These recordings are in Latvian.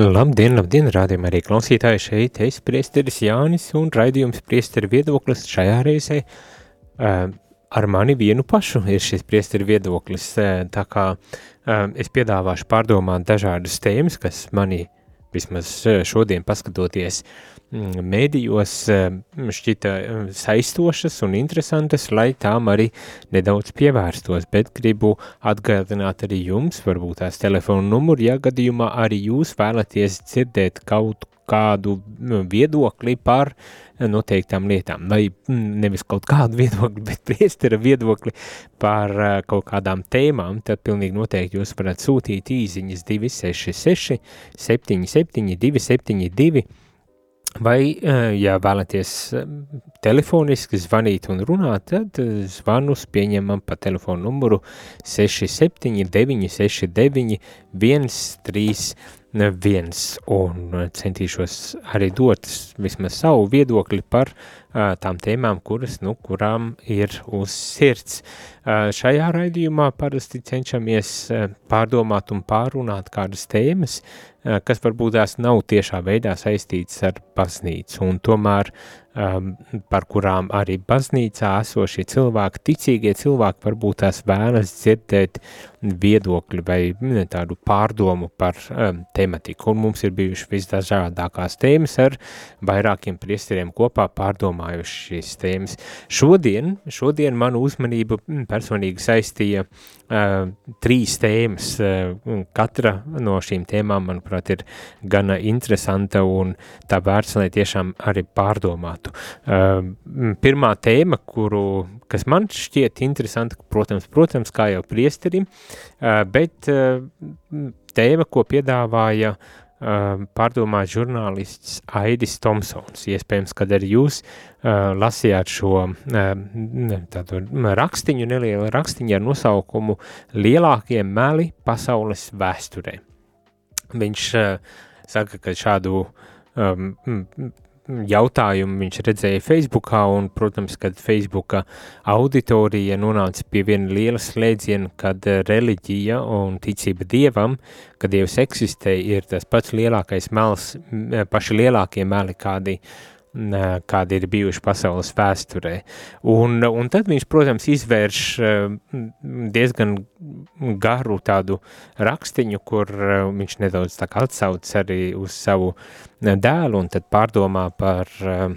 Labdien, labdien, rādījumā arī klausītāji. Šeit, es priesteris Jānis un raidījums priesteri viedoklis šajā reizē uh, ar mani vienu pašu ir šis priesteri viedoklis, uh, tā kā uh, es piedāvāšu pārdomāt dažādas tēmas, kas mani vismaz šodien paskatoties mēdījos mm, šķita mm, saistošas un interesantas, lai tām arī nedaudz pievērstos, bet gribu atgādināt arī jums, varbūt tās telefonu numuru, ja gadījumā arī jūs vēlaties dzirdēt kaut kādu viedokli par noteiktām lietām, vai nevis kaut kādu viedokli, bet priestera viedokli par kaut kādām tēmām, tad pilnīgi noteikti jūs varat sūtīt īziņas 266 77 272 Vai, eh, ja vēlaties eh, telefoniski zvanīt un runāt, tad eh, zvanus pieņemam pa telefonu numuru 679 69 131 un centīšos arī dot vismaz savu viedokli par uh, tām tēmām, kuras, nu, kurām ir uz sirds. Uh, šajā raidījumā parasti cenšamies uh, pārdomāt un pārunāt kādas tēmas, kas varbūt tās nav tiešā veidā saistītas ar baznīcu, un tomēr par kurām arī baznīcā esošie cilvēki, ticīgie cilvēki varbūt tās vēlas dzirdēt viedokļu vai ne, tādu pārdomu par um, tematiku, un mums ir bijuši visdažādākās tēmas ar vairākiem priesteriem kopā pārdomājuši šīs tēmas. Šodien, šodien manu uzmanību personīgi saistīja uh, trīs tēmas, uh, katra no šīm tēmām, manuprāt, ir gana interesanta un tā vērts, lai tiešām arī pārdomātu. Uh, pirmā tēma, kuru, kas man šķiet interesanta, protams, protams, kā jau priesterim, uh, bet uh, tēma, ko piedāvāja pārdomāt žurnālists Aidis Tomsons. Iespējams, kad arī jūs uh, lasījāt šo uh, rakstiņu, nelielu rakstiņu ar nosaukumu Lielākie meli pasaules vēsturē. Viņš uh, saka, ka šādu um, jautājumu viņš redzēja Facebookā, un, protams, kad Facebooka auditorija nonāca pie viena liela slēdziena, kad eh, reliģija un ticība dievam, ka dievs eksistē, ir tas pats lielākais mels, paši lielākie meli, kādi kādi ir bijuši pasaules vēsturē. Un, un tad viņš, protams, izvērš diezgan garu tādu rakstiņu, kur viņš nedaudz atsauc arī uz savu dēlu un tad pārdomā par uh,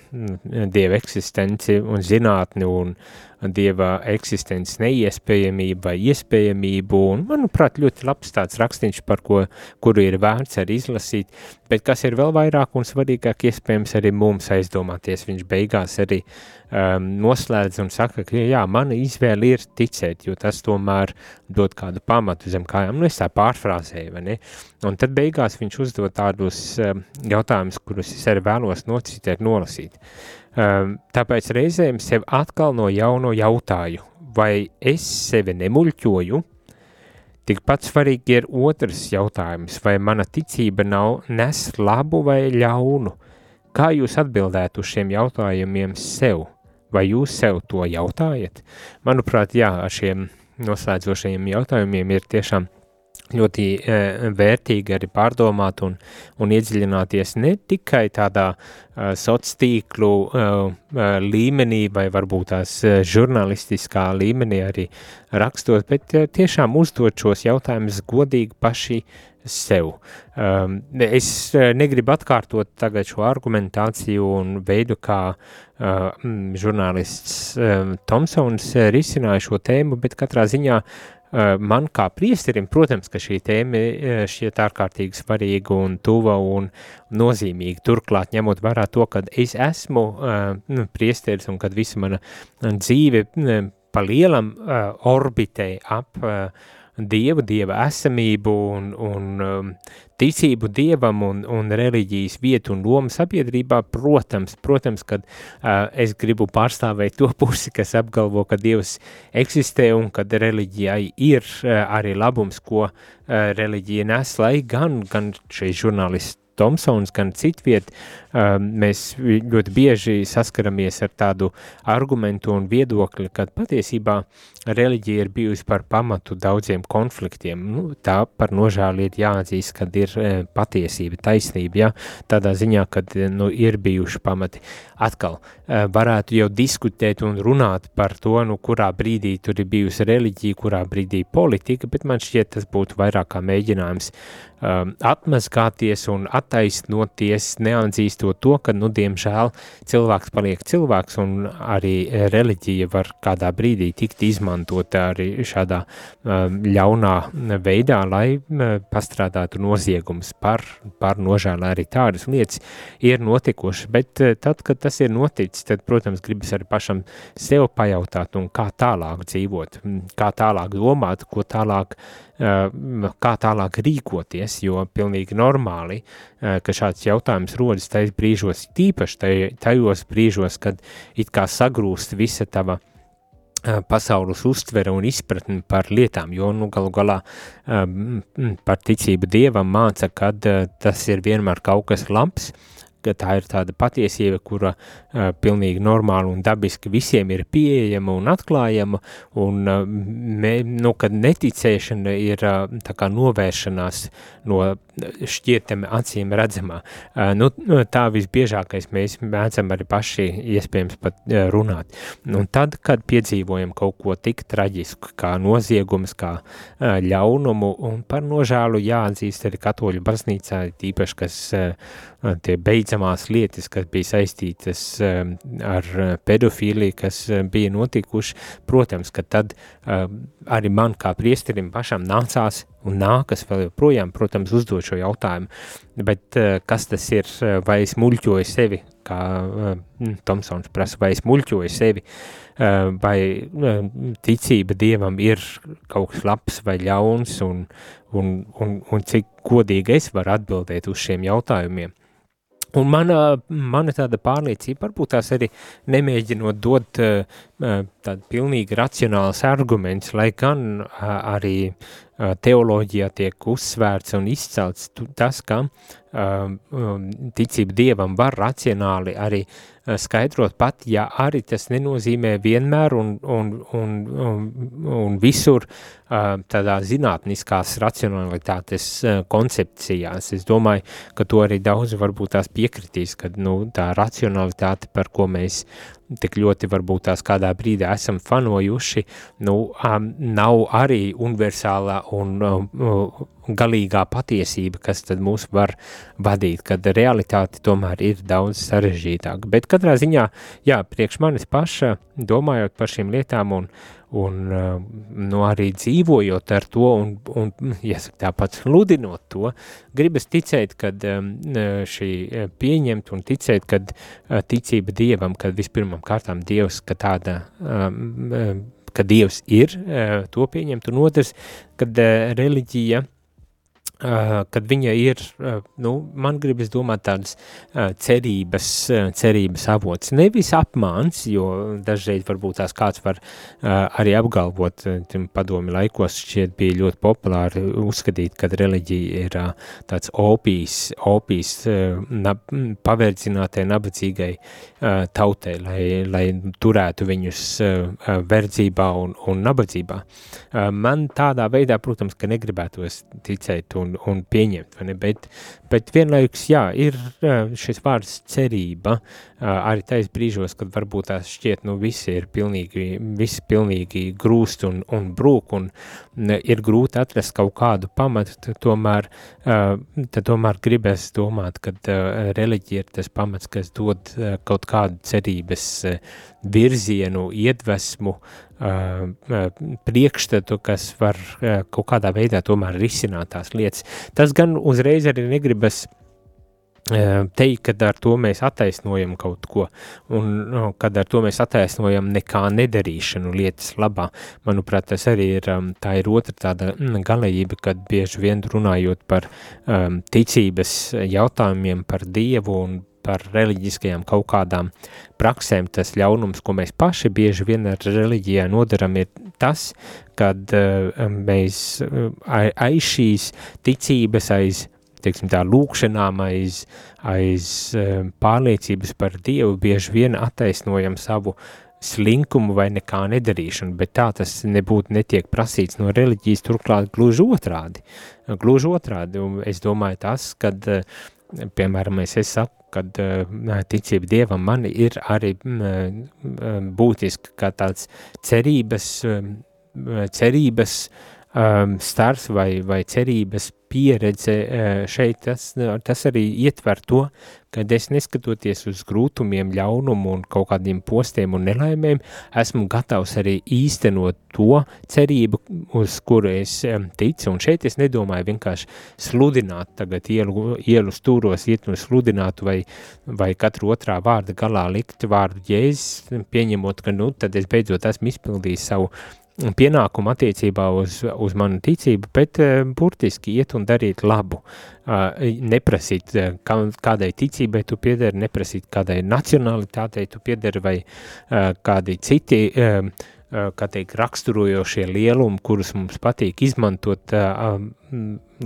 Dieva eksistenci un zinātni un Dieva eksistences neiespējamību vai iespējamību. Un, manuprāt, ļoti labs tāds rakstīns, par ko, kuru ir vērts arī izlasīt, bet kas ir vēl vairāk un svarīgāk iespējams arī mums aizdomāties, viņš beigās arī um, noslēdz un saka, ka jā, mana izvēle ir ticēt, jo tas tomēr dod kādu pamatu zem kājām, nu es tā pārfrāzēju, vai ne? Un tad beigās viņš uzdod tādus um, jautājumus, kurus es arī vēlos nocitēt, nolasīt. Um, tāpēc reizēm sev atkal no jauno jautāju, vai es sevi nemuļķoju, Tikpat svarīgi ir otrs jautājums, vai mana ticība nav nes labu vai ļaunu. Kā jūs atbildētu uz šiem jautājumiem sev? Vai jūs sev to jautājat? Manuprāt, jā, ar šiem noslēdzošajiem jautājumiem ir tiešām ļoti e, vērtīgi arī pārdomāt un, un iedziļināties ne tikai tādā e, sociālo tīklu e, e, līmenī vai varbūt tās e, žurnālistiskā līmenī arī rakstot, bet e, tiešām uzdot šos jautājumus godīgi paši sev. Um, es uh, negribu atkārtot tagad šo argumentāciju un veidu, kā uh, žurnālists um, Tomsons uh, risināja šo tēmu, bet katrā ziņā uh, man kā priesterim, protams, ka šī tēma uh, šķiet ārkārtīgi svarīga un tuva un nozīmīga. Turklāt ņemot vērā to, ka es esmu uh, priesteris un kad visa mana dzīve uh, pa lielam uh, orbitē ap uh, dievu, dieva esamību un, un um, ticību dievam un, un reliģijas vietu un lomu sabiedrībā, protams, protams, kad uh, es gribu pārstāvēt to pusi, kas apgalvo, ka dievs eksistē un kad reliģijai ir uh, arī labums, ko uh, reliģija nes, lai gan, gan šeit žurnālisti Tomsons, gan citviet, um, mēs ļoti bieži saskaramies ar tādu argumentu un viedokli, ka patiesībā reliģija ir bijusi par pamatu daudziem konfliktiem. Nu, tā par nožēlu ir jāatzīst, kad ir e, patiesība, taisnība, ja? tādā ziņā, kad nu, ir bijuši pamati. Atkal varētu jau diskutēt un runāt par to, nu, kurā brīdī tur ir bijusi reliģija, kurā brīdī politika, bet man šķiet tas būtu vairāk kā mēģinājums um, atmazgāties un attaisnoties, neatzīstot to, ka, nu, diemžēl cilvēks paliek cilvēks un arī reliģija var kādā brīdī tikt izmantota arī šādā um, ļaunā veidā, lai um, pastrādātu noziegums par, par nožēlu. Arī tādas lietas ir notikušas, bet uh, tad, kad tas ir noticis, tad, protams, gribas arī pašam sev pajautāt un kā tālāk dzīvot, kā tālāk domāt, ko tālāk kā tālāk rīkoties, jo pilnīgi normāli, ka šāds jautājums rodas tajos brīžos, tīpaši tajos brīžos, kad it kā sagrūst visa tava pasaules uztvere un izpratni par lietām, jo, nu, galu galā par ticību Dievam māca, kad tas ir vienmēr kaut kas labs, ka tā ir tāda patiesība, kura uh, pilnīgi normāli un dabiski visiem ir pieejama un atklājama, un uh, mē, nu, kad neticēšana ir uh, tā kā novēršanās no šķietami acīm redzamā. Uh, nu, tā visbiežākais mēs mēdzam arī paši iespējams pat uh, runāt. Un tad, kad piedzīvojam kaut ko tik traģisku, kā noziegums, kā uh, ļaunumu, un par nožēlu jāatzīst arī katoļu baznīcā, tīpaši, kas uh, tie beidzamās lietas, kas bija saistītas um, ar uh, pedofīliju, kas uh, bija notikuši, protams, ka tad um, arī man kā priesterim pašam nācās un nākas vēl joprojām, protams, uzdot šo jautājumu, bet uh, kas tas ir, vai es muļķoju sevi, kā Tomsons prasa, vai es muļķoju sevi, vai ticība Dievam ir kaut kas labs vai ļauns, un, un, un, un cik godīgi es varu atbildēt uz šiem jautājumiem. Un mana, mana tāda pārliecība, varbūt tās arī nemēģinot dot uh, tādu pilnīgi racionāls arguments, lai gan arī teoloģijā tiek uzsvērts un izcelts tas, ka ticība Dievam var racionāli arī uh, Eh, skaidrot pat, ja arī tas nenozīmē vienmēr un, un, un, un, un visur uh, tādā zinātniskās racionalitātes uh, koncepcijās. Es domāju, ka to arī daudzi varbūt tās piekritīs, ka nu, tā racionalitāte, par ko mēs tik ļoti varbūt tās kādā brīdī esam fanojuši, nu, um, nav arī universālā un um, galīgā patiesība, kas tad mūs var vadīt, kad realitāte tomēr ir daudz sarežģītāka. Bet katrā ziņā, jā, priekš manis paša, domājot par šīm lietām un, un nu, arī dzīvojot ar to un, un jāsaka tāpat sludinot to, gribas ticēt, kad šī pieņemt un ticēt, kad ticība Dievam, kad vispirmam kārtām Dievs, ka tāda ka Dievs ir, to pieņemt, un otrs, kad reliģija kad viņa ir, nu, man gribas domāt tādas cerības, cerības avots. Nevis apmāns, jo dažreiz varbūt tās kāds var arī apgalvot, padomi laikos šķiet bija ļoti populāri uzskatīt, ka reliģija ir tāds opijas, opijas nab, pavērdzinātai, nabadzīgai tautai, lai, lai turētu viņus verdzībā un, un nabadzībā. Man tādā veidā, protams, ka negribētos ticēt un, un pieņemt, bet, bet vienlaikus, jā, ir šis vārds cerība, arī tais brīžos, kad varbūt tās šķiet, nu, visi ir pilnīgi, visi pilnīgi grūst un, un brūk, un ir grūti atrast kaut kādu pamatu, tad tomēr, tad tomēr gribēs domāt, ka reliģija ir tas pamats, kas dod kaut kādu cerības virzienu, iedvesmu, priekšstatu, kas var kaut kādā veidā tomēr risināt tās lietas. Tas gan uzreiz arī negribas teikt, ka ar to mēs attaisnojam kaut ko, un no, kad ar to mēs attaisnojam nekā nedarīšanu lietas labā. Manuprāt, tas arī ir, tā ir otra tāda mm, galējība, kad bieži vien runājot par um, ticības jautājumiem, par Dievu un par reliģiskajām kaut kādām praksēm, tas ļaunums, ko mēs paši bieži vien ar reliģijā nodaram, ir tas, kad uh, mēs uh, aiz šīs ticības, aiz teiksim, tā lūkšanām aiz, aiz eh, pārliecības par Dievu bieži vien attaisnojam savu slinkumu vai nekā nedarīšanu, bet tā tas nebūtu netiek prasīts no reliģijas, turklāt gluži otrādi. Gluži otrādi, un es domāju tas, kad, eh, piemēram, es, es saku, kad eh, ticība Dievam man ir arī būtiski kā tāds cerības, cerības um, stars vai, vai cerības pieredze uh, šeit, tas, tas arī ietver to, ka es neskatoties uz grūtumiem, ļaunumu un kaut kādiem postiem un nelaimēm, esmu gatavs arī īstenot to cerību, uz kuru es um, ticu, un šeit es nedomāju vienkārši sludināt tagad ielu, ielu stūros, iet un sludinātu vai, vai katru otrā vārda galā likt vārdu jēzus, pieņemot, ka nu, tad es beidzot esmu izpildījis savu pienākumu attiecībā uz, uz manu ticību, bet uh, burtiski iet un darīt labu. Neprasīt, uh, kā, kādai ticībai tu piederi, neprasīt, kādai nacionalitātei tu piederi vai kādi citi Eh, kā teikt, raksturojošie lielumi, kurus mums patīk izmantot, eh,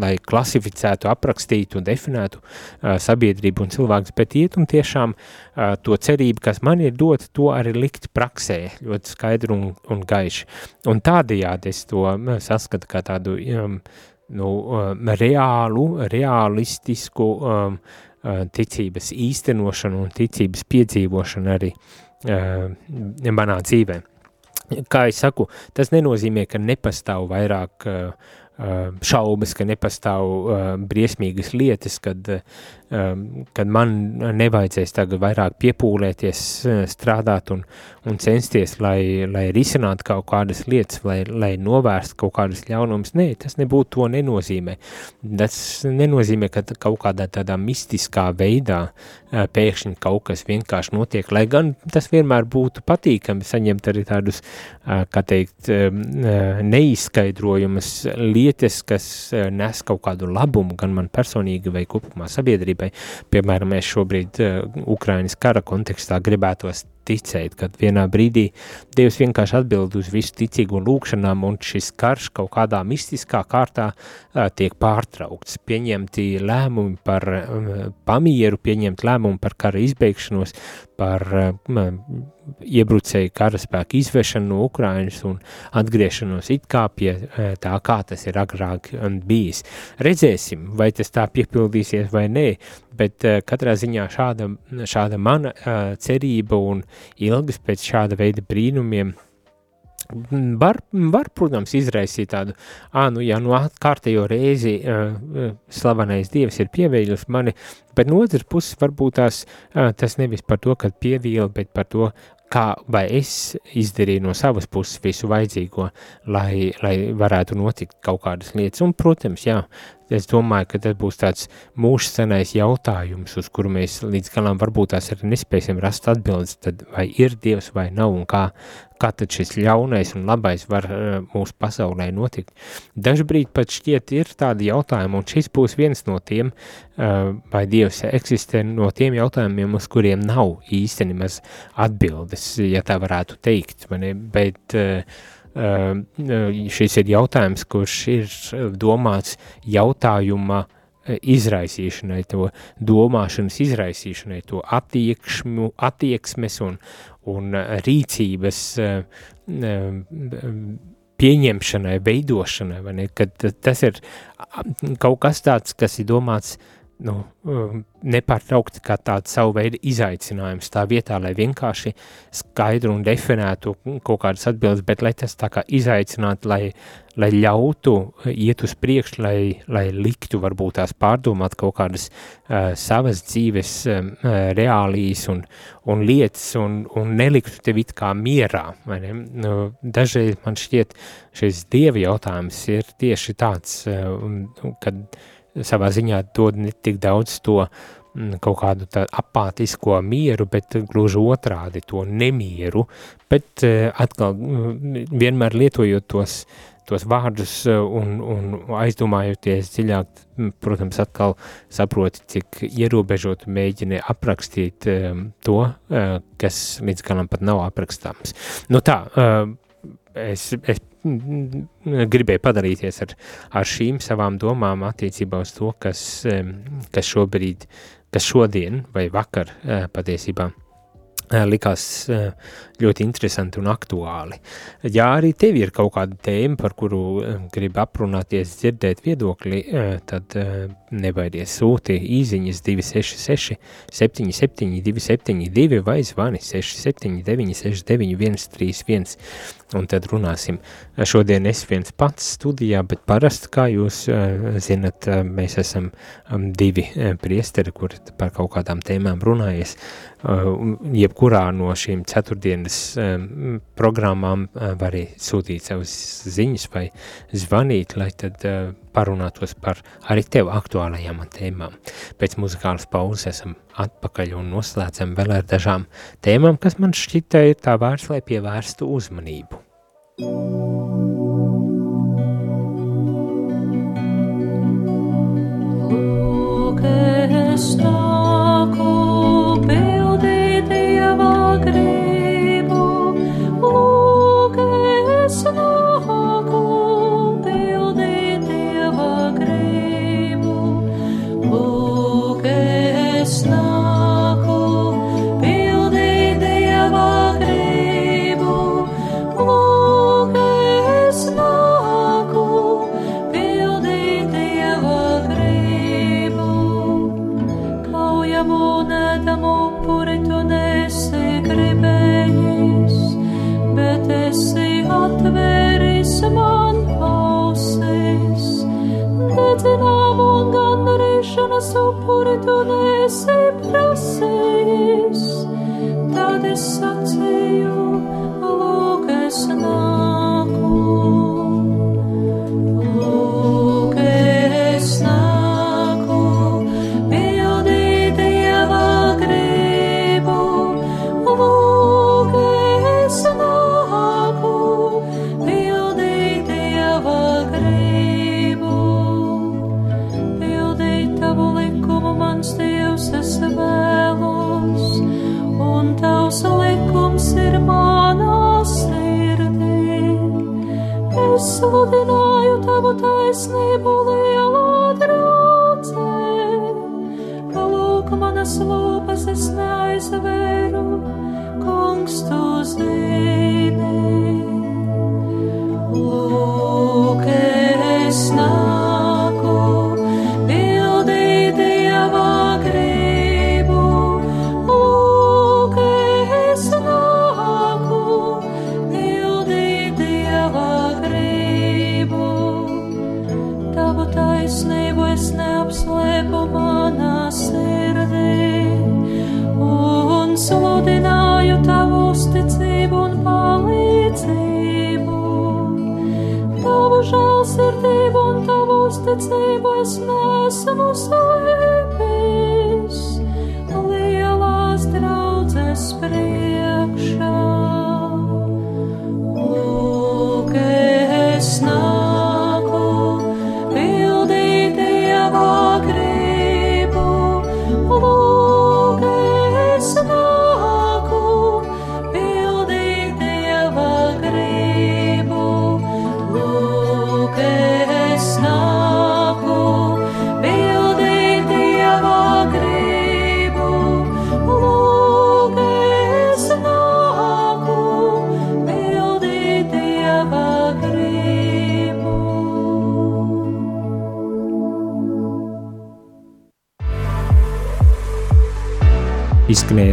lai klasificētu, aprakstītu un definētu eh, sabiedrību un cilvēkus, bet iet un tiešām to cerību, kas man ir dot, to arī likt praksē, ļoti skaidru un, un gaiši. Un tādējādi es to saskatu kā tādu um, nu, reālu, realistisku um, ticības īstenošanu un ticības piedzīvošanu arī uh, manā dzīvē kā es saku, tas nenozīmē, ka nepastāv vairāk uh, šaubas, ka nepastāv uh, briesmīgas lietas, kad Um, kad man nevajadzēs tagad vairāk piepūlēties, uh, strādāt un, un censties, lai, lai risinātu kaut kādas lietas, lai, lai novērstu kaut kādas ļaunumus. Nē, tas nebūtu to nenozīmē. Tas nenozīmē, ka kaut kādā tādā mistiskā veidā pēkšņi kaut kas vienkārši notiek, lai gan tas vienmēr būtu patīkami saņemt arī tādus, uh, kā teikt, um, neizskaidrojumas lietas, kas nes kaut kādu labumu gan man personīgi vai kopumā sabiedrībai. Piemēram, mēs šobrīd Ukrainas kara kontekstā gribētos ticēt, kad vienā brīdī Dievs vienkārši atbild uz visu ticīgo lūkšanām, un šis karš kaut kādā mistiskā kārtā tiek pārtraukts. Pieņemti lēmumi par pamieru, pieņemt lēmumi par kara izbeigšanos, par uh, iebrucēju karaspēku izvešanu no Ukrainas un atgriešanos it kā pie tā, kā tas ir agrāk bijis. Redzēsim, vai tas tā piepildīsies vai nē, bet katrā ziņā šāda, šāda mana cerība un ilgas pēc šāda veida brīnumiem var, var, protams, izraisīt tādu, ā, nu, ja nu kārtējo reizi uh, slavenais dievs ir pievīlis mani, bet no otras puses varbūt tās, uh, tas nevis par to, kad pievīla, bet par to, kā vai es izdarīju no savas puses visu vajadzīgo, lai, lai varētu notikt kaut kādas lietas. Un, protams, jā, es domāju, ka tas būs tāds mūžsenais jautājums, uz kuru mēs līdz galam varbūt tās arī nespēsim rast atbildes, tad vai ir Dievs vai nav un kā, kā tad šis ļaunais un labais var uh, mūsu pasaulē notikt. Dažbrīd pat šķiet ir tādi jautājumi, un šis būs viens no tiem, uh, vai Dievs eksistē no tiem jautājumiem, uz kuriem nav īsti nemaz atbildes, ja tā varētu teikt, bet Ehm, šis ir jautājums, kurš ir domāts jautājuma e, izraisīšanai, to domāšanas izraisīšanai, to attiekšmu, attieksmes un, un rīcības e, e, pieņemšanai, veidošanai, vai ne, kad tas ir kaut kas tāds, kas ir domāts nu, um, nepārtraukti kā tāds savu veidu izaicinājums tā vietā, lai vienkārši skaidru un definētu kaut kādas atbildes, bet lai tas tā kā izaicinātu, lai, lai ļautu iet uz priekšu, lai, lai liktu varbūt tās pārdomāt kaut kādas uh, savas dzīves um, uh, reālijas un, un lietas un, un neliktu tev it kā mierā. Nu, dažreiz man šķiet šis dievi jautājums ir tieši tāds, uh, kad uh, savā ziņā dod ne tik daudz to kaut kādu apātisko mieru, bet gluži otrādi to nemieru, bet atkal vienmēr lietojot tos tos vārdus un, un aizdomājoties dziļāk, protams, atkal saproti, cik ierobežot mēģini aprakstīt um, to, kas līdz galam pat nav aprakstāms. Nu tā, es, es gribēju padarīties ar, ar šīm savām domām attiecībā uz to, kas, kas šobrīd, kas šodien vai vakar uh, patiesībā likās ļoti interesanti un aktuāli. Ja arī tev ir kaut kāda tēma, par kuru gribi aprunāties, dzirdēt viedokli, tad nebaidies sūti īziņas 266 77 272 vai zvani 679 69 131 un tad runāsim. Šodien es viens pats studijā, bet parasti, kā jūs zinat, mēs esam divi priesteri, kuri par kaut kādām tēmām runājies, jebkurā no šīm ceturtdienas programmām var arī sūtīt savus ziņas vai zvanīt, lai tad parunātos par arī tev aktuālajām tēmām. Pēc muzikālas pauzes esam atpakaļ un noslēdzam vēl ar dažām tēmām, kas man šķita ir tā vērts, lai pievērstu uzmanību. Lūk, es nāku pildīt upuri tu nesi prasījis, tad es sacīju, lūpas es neaizvēru, kungs tu zini. Tavu uzticību es nesmu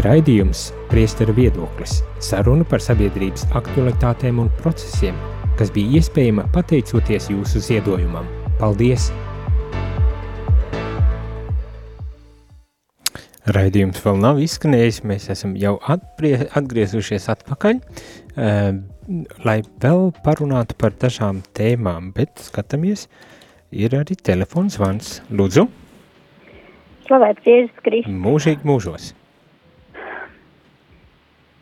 raidījums Priestera viedoklis – saruna par sabiedrības aktualitātēm un procesiem, kas bija iespējama pateicoties jūsu ziedojumam. Paldies! Raidījums vēl nav izskanējis, mēs esam jau atprie, atgriezušies atpakaļ, uh, lai vēl parunātu par dažām tēmām, bet skatāmies, ir arī telefons zvans. Lūdzu, Slavēts Jēzus Kristus. Mūžīgi mūžos.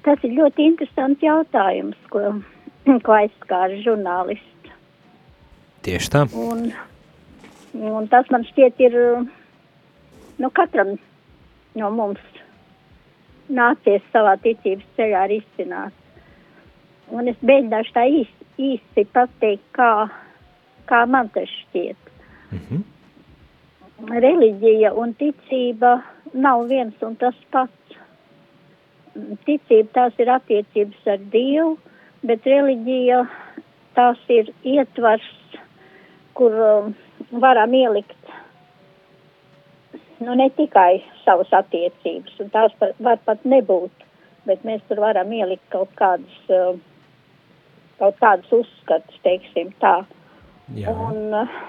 Tas ir ļoti interesants jautājums, ko, ko aizskāra žurnālists. Tieši tā. Un, un tas man šķiet ir, nu, katram no mums nācies savā ticības ceļā risināt. Un es mēģināšu tā īsti, īsti pateikt, kā, kā man tas šķiet. Mm -hmm. Reliģija un ticība nav viens un tas pats ticība tās ir attiecības ar Dievu, bet reliģija tās ir ietvars, kur um, varam ielikt nu, ne tikai savas attiecības, un tās par, var pat nebūt, bet mēs tur varam ielikt kaut kādas, uh, kaut kādas uzskatus, teiksim tā. Jā. Un uh,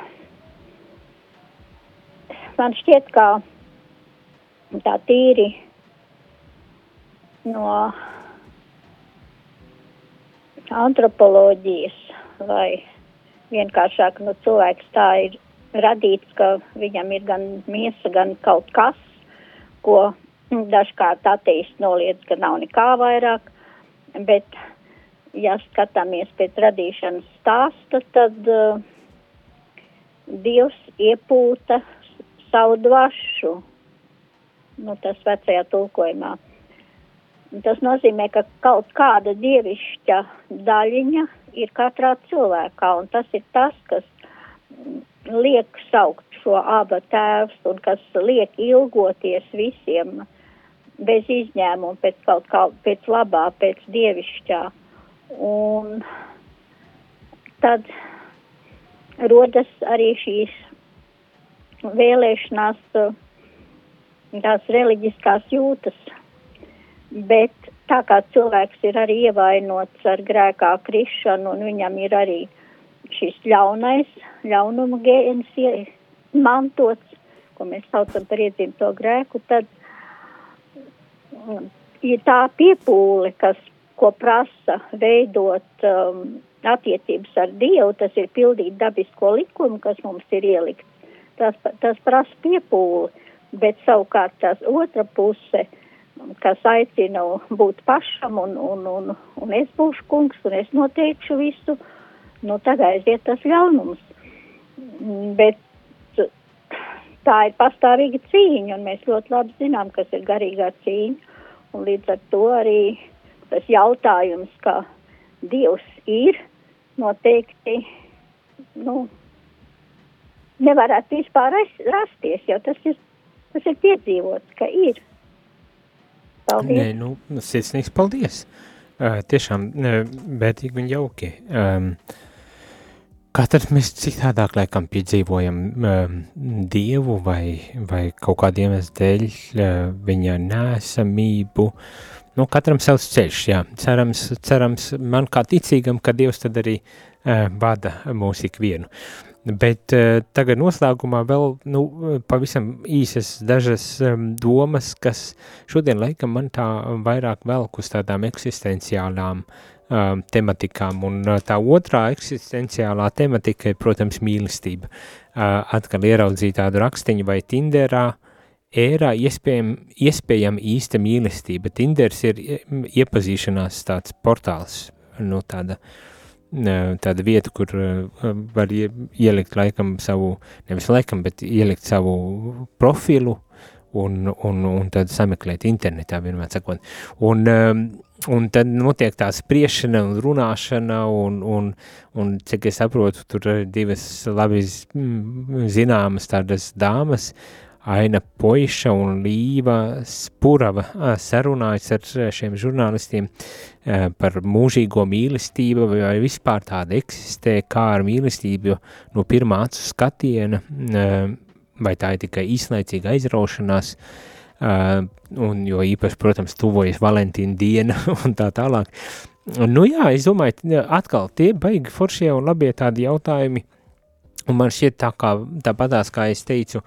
man šķiet, ka tā tīri no antropoloģijas vai vienkāršāk nu, cilvēks tā ir radīts, ka viņam ir gan miesa, gan kaut kas, ko dažkārt ateist noliedz, ka nav nekā vairāk, bet, ja skatāmies pēc radīšanas stāsta, tad uh, Dievs iepūta savu dvašu, nu tas vecajā tulkojumā, Tas nozīmē, ka kaut kāda dievišķa daļiņa ir katrā cilvēkā, un tas ir tas, kas liek saukt šo abu tēvs un kas liek ilgoties visiem bez izņēmuma pēc kaut kā, pēc labā, pēc dievišķā. Un tad rodas arī šīs vēlēšanās, tās reliģiskās jūtas bet tā kā cilvēks ir arī ievainots ar grēkā krišanu un viņam ir arī šis ļaunais, ļaunuma gēns mantots, ko mēs saucam par iedzimto grēku, tad mm, ir tā piepūle, kas, ko prasa veidot um, attiecības ar Dievu, tas ir pildīt dabisko likumu, kas mums ir ielikts. Tas, tas prasa piepūli, bet savukārt tās otra puse – kas aicina būt pašam, un, un, un, un es būšu kungs, un es noteikšu visu, nu tad aiziet tas ļaunums. Bet tā ir pastāvīga cīņa, un mēs ļoti labi zinām, kas ir garīgā cīņa, un līdz ar to arī tas jautājums, ka Dievs ir noteikti, nu, nevarētu vispār rasties, jo tas ir, tas ir piedzīvots, ka ir. Paldies! Nē, nu, sirsnīgs paldies! Uh, tiešām bētīgi un jauki. Um, Katrs mēs citādāk laikam piedzīvojam um, Dievu vai, vai kaut kādiem iemeslu dēļ uh, viņa nēsamību. Nu, katram savs ceļš, jā. Cerams, cerams man kā ticīgam, ka Dievs tad arī uh, vada mūs ikvienu. Bet uh, tagad noslēgumā vēl nu, pavisam īsas dažas um, domas, kas šodien laikam man tā vairāk velk uz tādām eksistenciālām um, tematikām. Un uh, tā otrā eksistenciālā tematika ir, protams, mīlestība. Uh, atkal ieraudzīt tādu rakstiņu vai Tinderā, ērā iespējam, iespējam īsta mīlestība. Tinders ir iepazīšanās tāds portāls, nu tāda uh, tāda vieta, kur var ielikt laikam savu, nevis laikam, bet ielikt savu profilu un, un, un tad sameklēt internetā, vienmēr sakot. Un, un tad notiek tā spriešana un runāšana, un, un, un cik es saprotu, tur ir divas labi zināmas tādas dāmas, Aina Poiša un Līva Spurava sarunājas ar šiem žurnālistiem par mūžīgo mīlestību, vai vispār tāda eksistē, kā ar mīlestību no pirmā acu skatiena, vai tā ir tikai īslaicīga aizraušanās, un jo īpaši, protams, tuvojas Valentīna diena un tā tālāk. Nu jā, es domāju, atkal tie baigi foršie un labie tādi jautājumi, Un man šķiet, tā kā tāpatās, kā es teicu,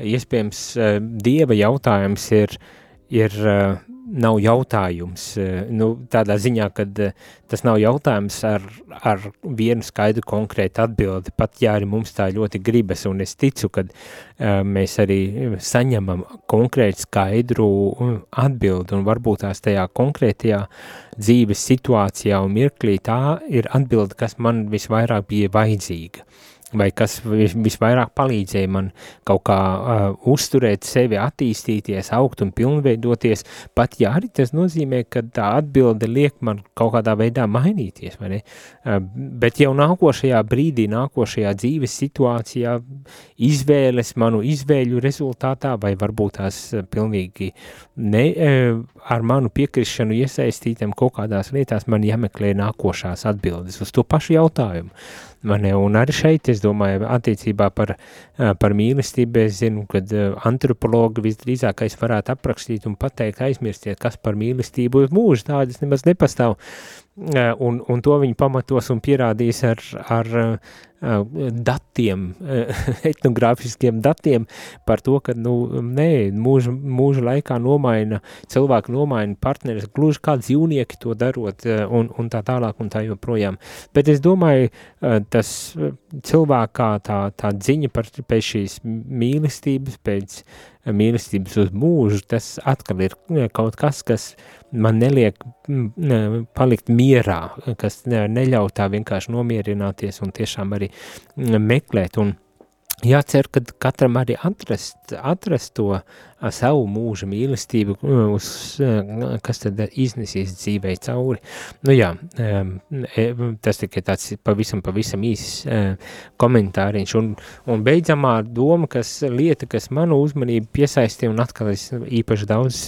iespējams, dieva jautājums ir, ir nav jautājums, nu, tādā ziņā, ka tas nav jautājums ar, ar vienu skaidru konkrētu atbildi, pat ja arī mums tā ļoti gribas, un es ticu, ka mēs arī saņemam konkrētu skaidru atbildi, un varbūt tās tajā konkrētajā dzīves situācijā un mirklī tā ir atbilde, kas man visvairāk bija vajadzīga vai kas visvairāk palīdzēja man kaut kā uh, uzturēt sevi, attīstīties, augt un pilnveidoties, pat ja arī tas nozīmē, ka tā atbilde liek man kaut kādā veidā mainīties, vai ne? Uh, bet jau nākošajā brīdī, nākošajā dzīves situācijā, izvēles manu izvēļu rezultātā, vai varbūt tās pilnīgi ne, uh, ar manu piekrišanu iesaistītam kaut kādās lietās, man jāmeklē nākošās atbildes uz to pašu jautājumu. Un arī šeit, es domāju, attiecībā par, par mīlestību, es zinu, ka antropologi visdrīzākais varētu aprakstīt un pateikt, aizmirstiet, kas par mīlestību uz mūžu, tādas nemaz nepastāv. Un, un to viņi pamatos un pierādīs ar, ar datiem, etnogrāfiskiem datiem par to, ka, nu, nē, mūža, mūža laikā nomaina, cilvēki nomaina partneris, gluži kā dzīvnieki to darot un, un tā tālāk un tā joprojām. Bet es domāju, tas cilvēkā tā, tā dziņa par, pēc šīs mīlestības, pēc mīlestības uz mūžu, tas atkal ir kaut kas, kas man neliek palikt mierā, kas neļauj tā vienkārši nomierināties un tiešām arī meklēt un jācer, ka katram arī atrast, atrast to savu mūža mīlestību, uz, kas tad iznesīs dzīvei cauri. Nu jā, e, tas tikai tāds pavisam, pavisam īsts komentāriņš. Un, un beidzamā doma, kas lieta, kas manu uzmanību piesaistīja, un atkal es īpaši daudz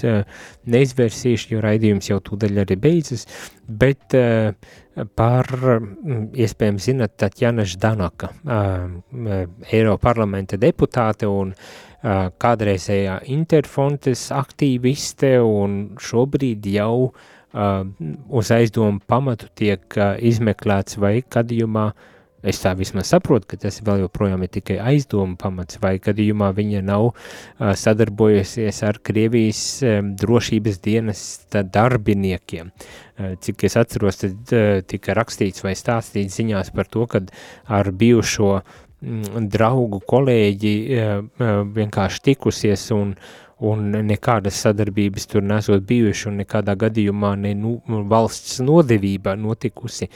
neizvērsīšu, jo raidījums jau tūdaļ arī beidzas, bet par, iespējams, zinat, Tatjana Ždanaka, Eiroparlamenta deputāte un kādreizējā interfontes aktīviste un šobrīd jau uz aizdomu pamatu tiek izmeklēts vai gadījumā, es tā vismaz saprotu, ka tas vēl joprojām ir tikai aizdomu pamats, vai gadījumā viņa nav sadarbojusies ar Krievijas drošības dienas darbiniekiem. Cik es atceros, tad tika rakstīts vai stāstīts ziņās par to, kad ar bijušo uh, draugu kolēģi eh, eh, vienkārši tikusies un, un nekādas sadarbības tur nesot bijuši un nekādā gadījumā ne nu, valsts nodevība notikusi,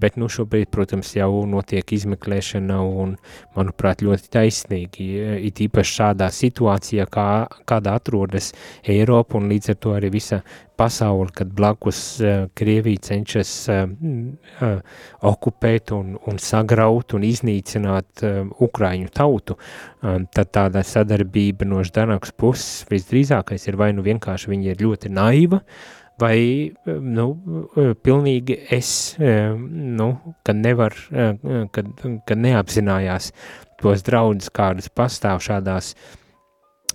bet nu šobrīd, protams, jau notiek izmeklēšana un, manuprāt, ļoti taisnīgi, it īpaši šādā situācijā, kā, kādā atrodas Eiropa un līdz ar to arī visa pasauli, kad blakus uh, Krievija cenšas uh, uh, okupēt un, un sagraut un iznīcināt uh, Ukraiņu tautu, um, tad tāda sadarbība no Ždanakas puses visdrīzākais ir vai nu vienkārši viņa ir ļoti naiva, vai, nu, pilnīgi es, nu, kad nevar, kad, kad neapzinājās tos draudus, kādas pastāv šādās uh,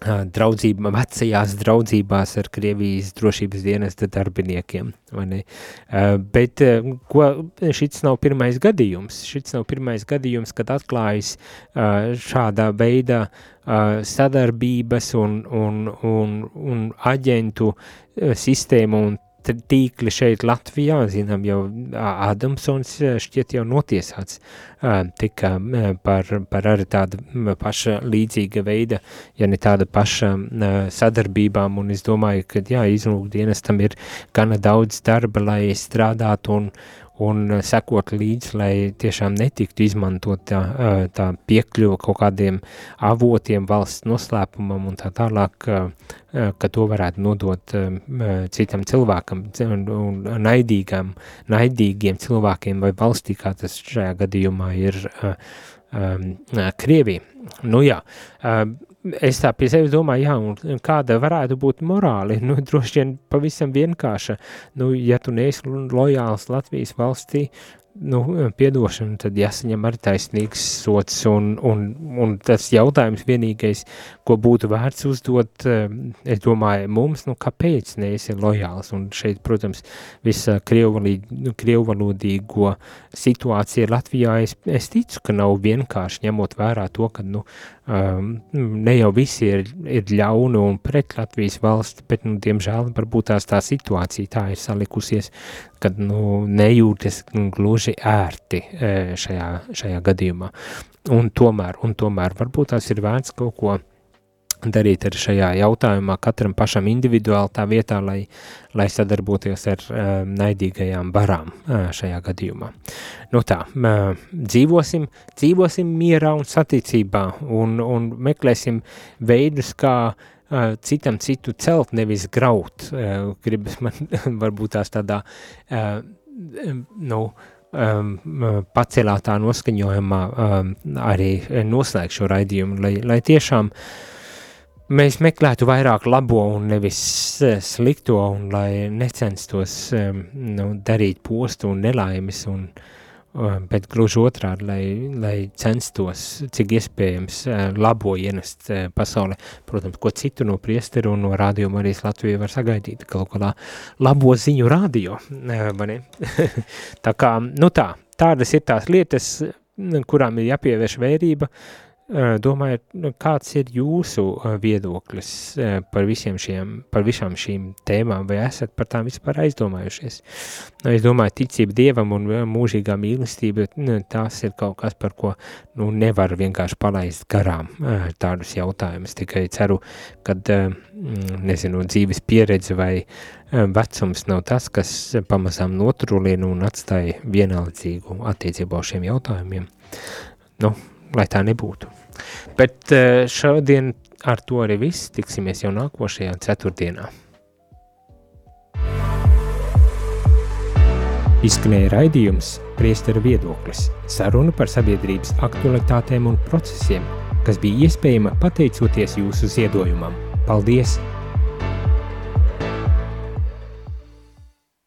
draudzība, vecajās draudzībās ar Krievijas drošības dienesta darbiniekiem. Bet ko, šits nav pirmais gadījums. Šits nav pirmais gadījums, kad atklājas šādā veidā sadarbības un, un, un, un aģentu sistēmu un tīkli šeit Latvijā, zinām, jau Adamsons šķiet jau notiesāts tika par, par arī tādu paša līdzīga veida, ja ne tāda paša sadarbībām, un es domāju, ka jā, izlūkdienestam ir gana daudz darba, lai strādātu un, un sekot līdzi, lai tiešām netiktu izmantot tā, tā piekļuva kaut kādiem avotiem valsts noslēpumam un tā tālāk, ka to varētu nodot citam cilvēkam naidīgam, naidīgiem cilvēkiem vai valstī, kā tas šajā gadījumā ir um, Krievija. Nu jā, um, es tā pie sevis domāju, jā, un kāda varētu būt morāli, nu, droši vien pavisam vienkārša, nu, ja tu neesi lojāls Latvijas valstī, nu, piedošana, tad jāsaņem arī taisnīgs sots, un, un, un tas jautājums vienīgais, ko būtu vērts uzdot, eh, es domāju, mums, nu, kāpēc neesi lojāls, un šeit, protams, visa krievvalodīgo situācija Latvijā, es, es ticu, ka nav vienkārši ņemot vērā to, ka, nu, um, ne jau visi ir, ir ļauni un pret Latvijas valsti, bet, nu, diemžēl, varbūt tās tā situācija tā ir salikusies, kad, nu, nejūtas gluži ērti e, šajā, šajā gadījumā. Un tomēr, un tomēr varbūt tās ir vērts kaut ko darīt ar šajā jautājumā katram pašam individuāli tā vietā, lai, lai sadarboties ar um, naidīgajām barām uh, šajā gadījumā. Nu tā, uh, dzīvosim, dzīvosim mierā un saticībā un, un meklēsim veidus, kā uh, citam citu celt, nevis graut. Uh, gribas man varbūt tās tādā, uh, nu, um, pacelātā noskaņojumā um, arī noslēgt šo raidījumu, lai, lai tiešām uh, mēs meklētu vairāk labo un nevis eh, slikto, un lai necenstos nu, darīt postu un nelaimes, un, bet gluži otrādi, lai, lai censtos, cik iespējams, eh, labo ienest eh, pasaulē. Protams, ko citu no priesteru un no rādījuma arī Latvija var sagaidīt, kaut kādā labo ziņu rādio, vai ne? tā kā, nu tā, tādas ir tās lietas, kurām ir jāpievērš vērība, uh, Domāju, nu, kāds ir jūsu viedoklis par visiem šiem, par visām šīm tēmām, vai esat par tām vispār aizdomājušies? Nu, es domāju, ticība Dievam un mūžīgā mīlestība, nu, tās ir kaut kas, par ko nu, nevar vienkārši palaist garām tādus jautājumus. Tikai ceru, kad, nezinu, dzīves pieredze vai vecums nav tas, kas pamazām notrulina un atstāja vienaldzīgu attiecībā uz šiem jautājumiem. Nu, lai tā nebūtu. Bet eh, šodien ar to arī viss. Tiksimies jau nākošajā ceturtdienā. Izskanēja raidījums Priesteru viedoklis – saruna par sabiedrības aktualitātēm un procesiem, kas bija iespējama pateicoties jūsu ziedojumam. Paldies!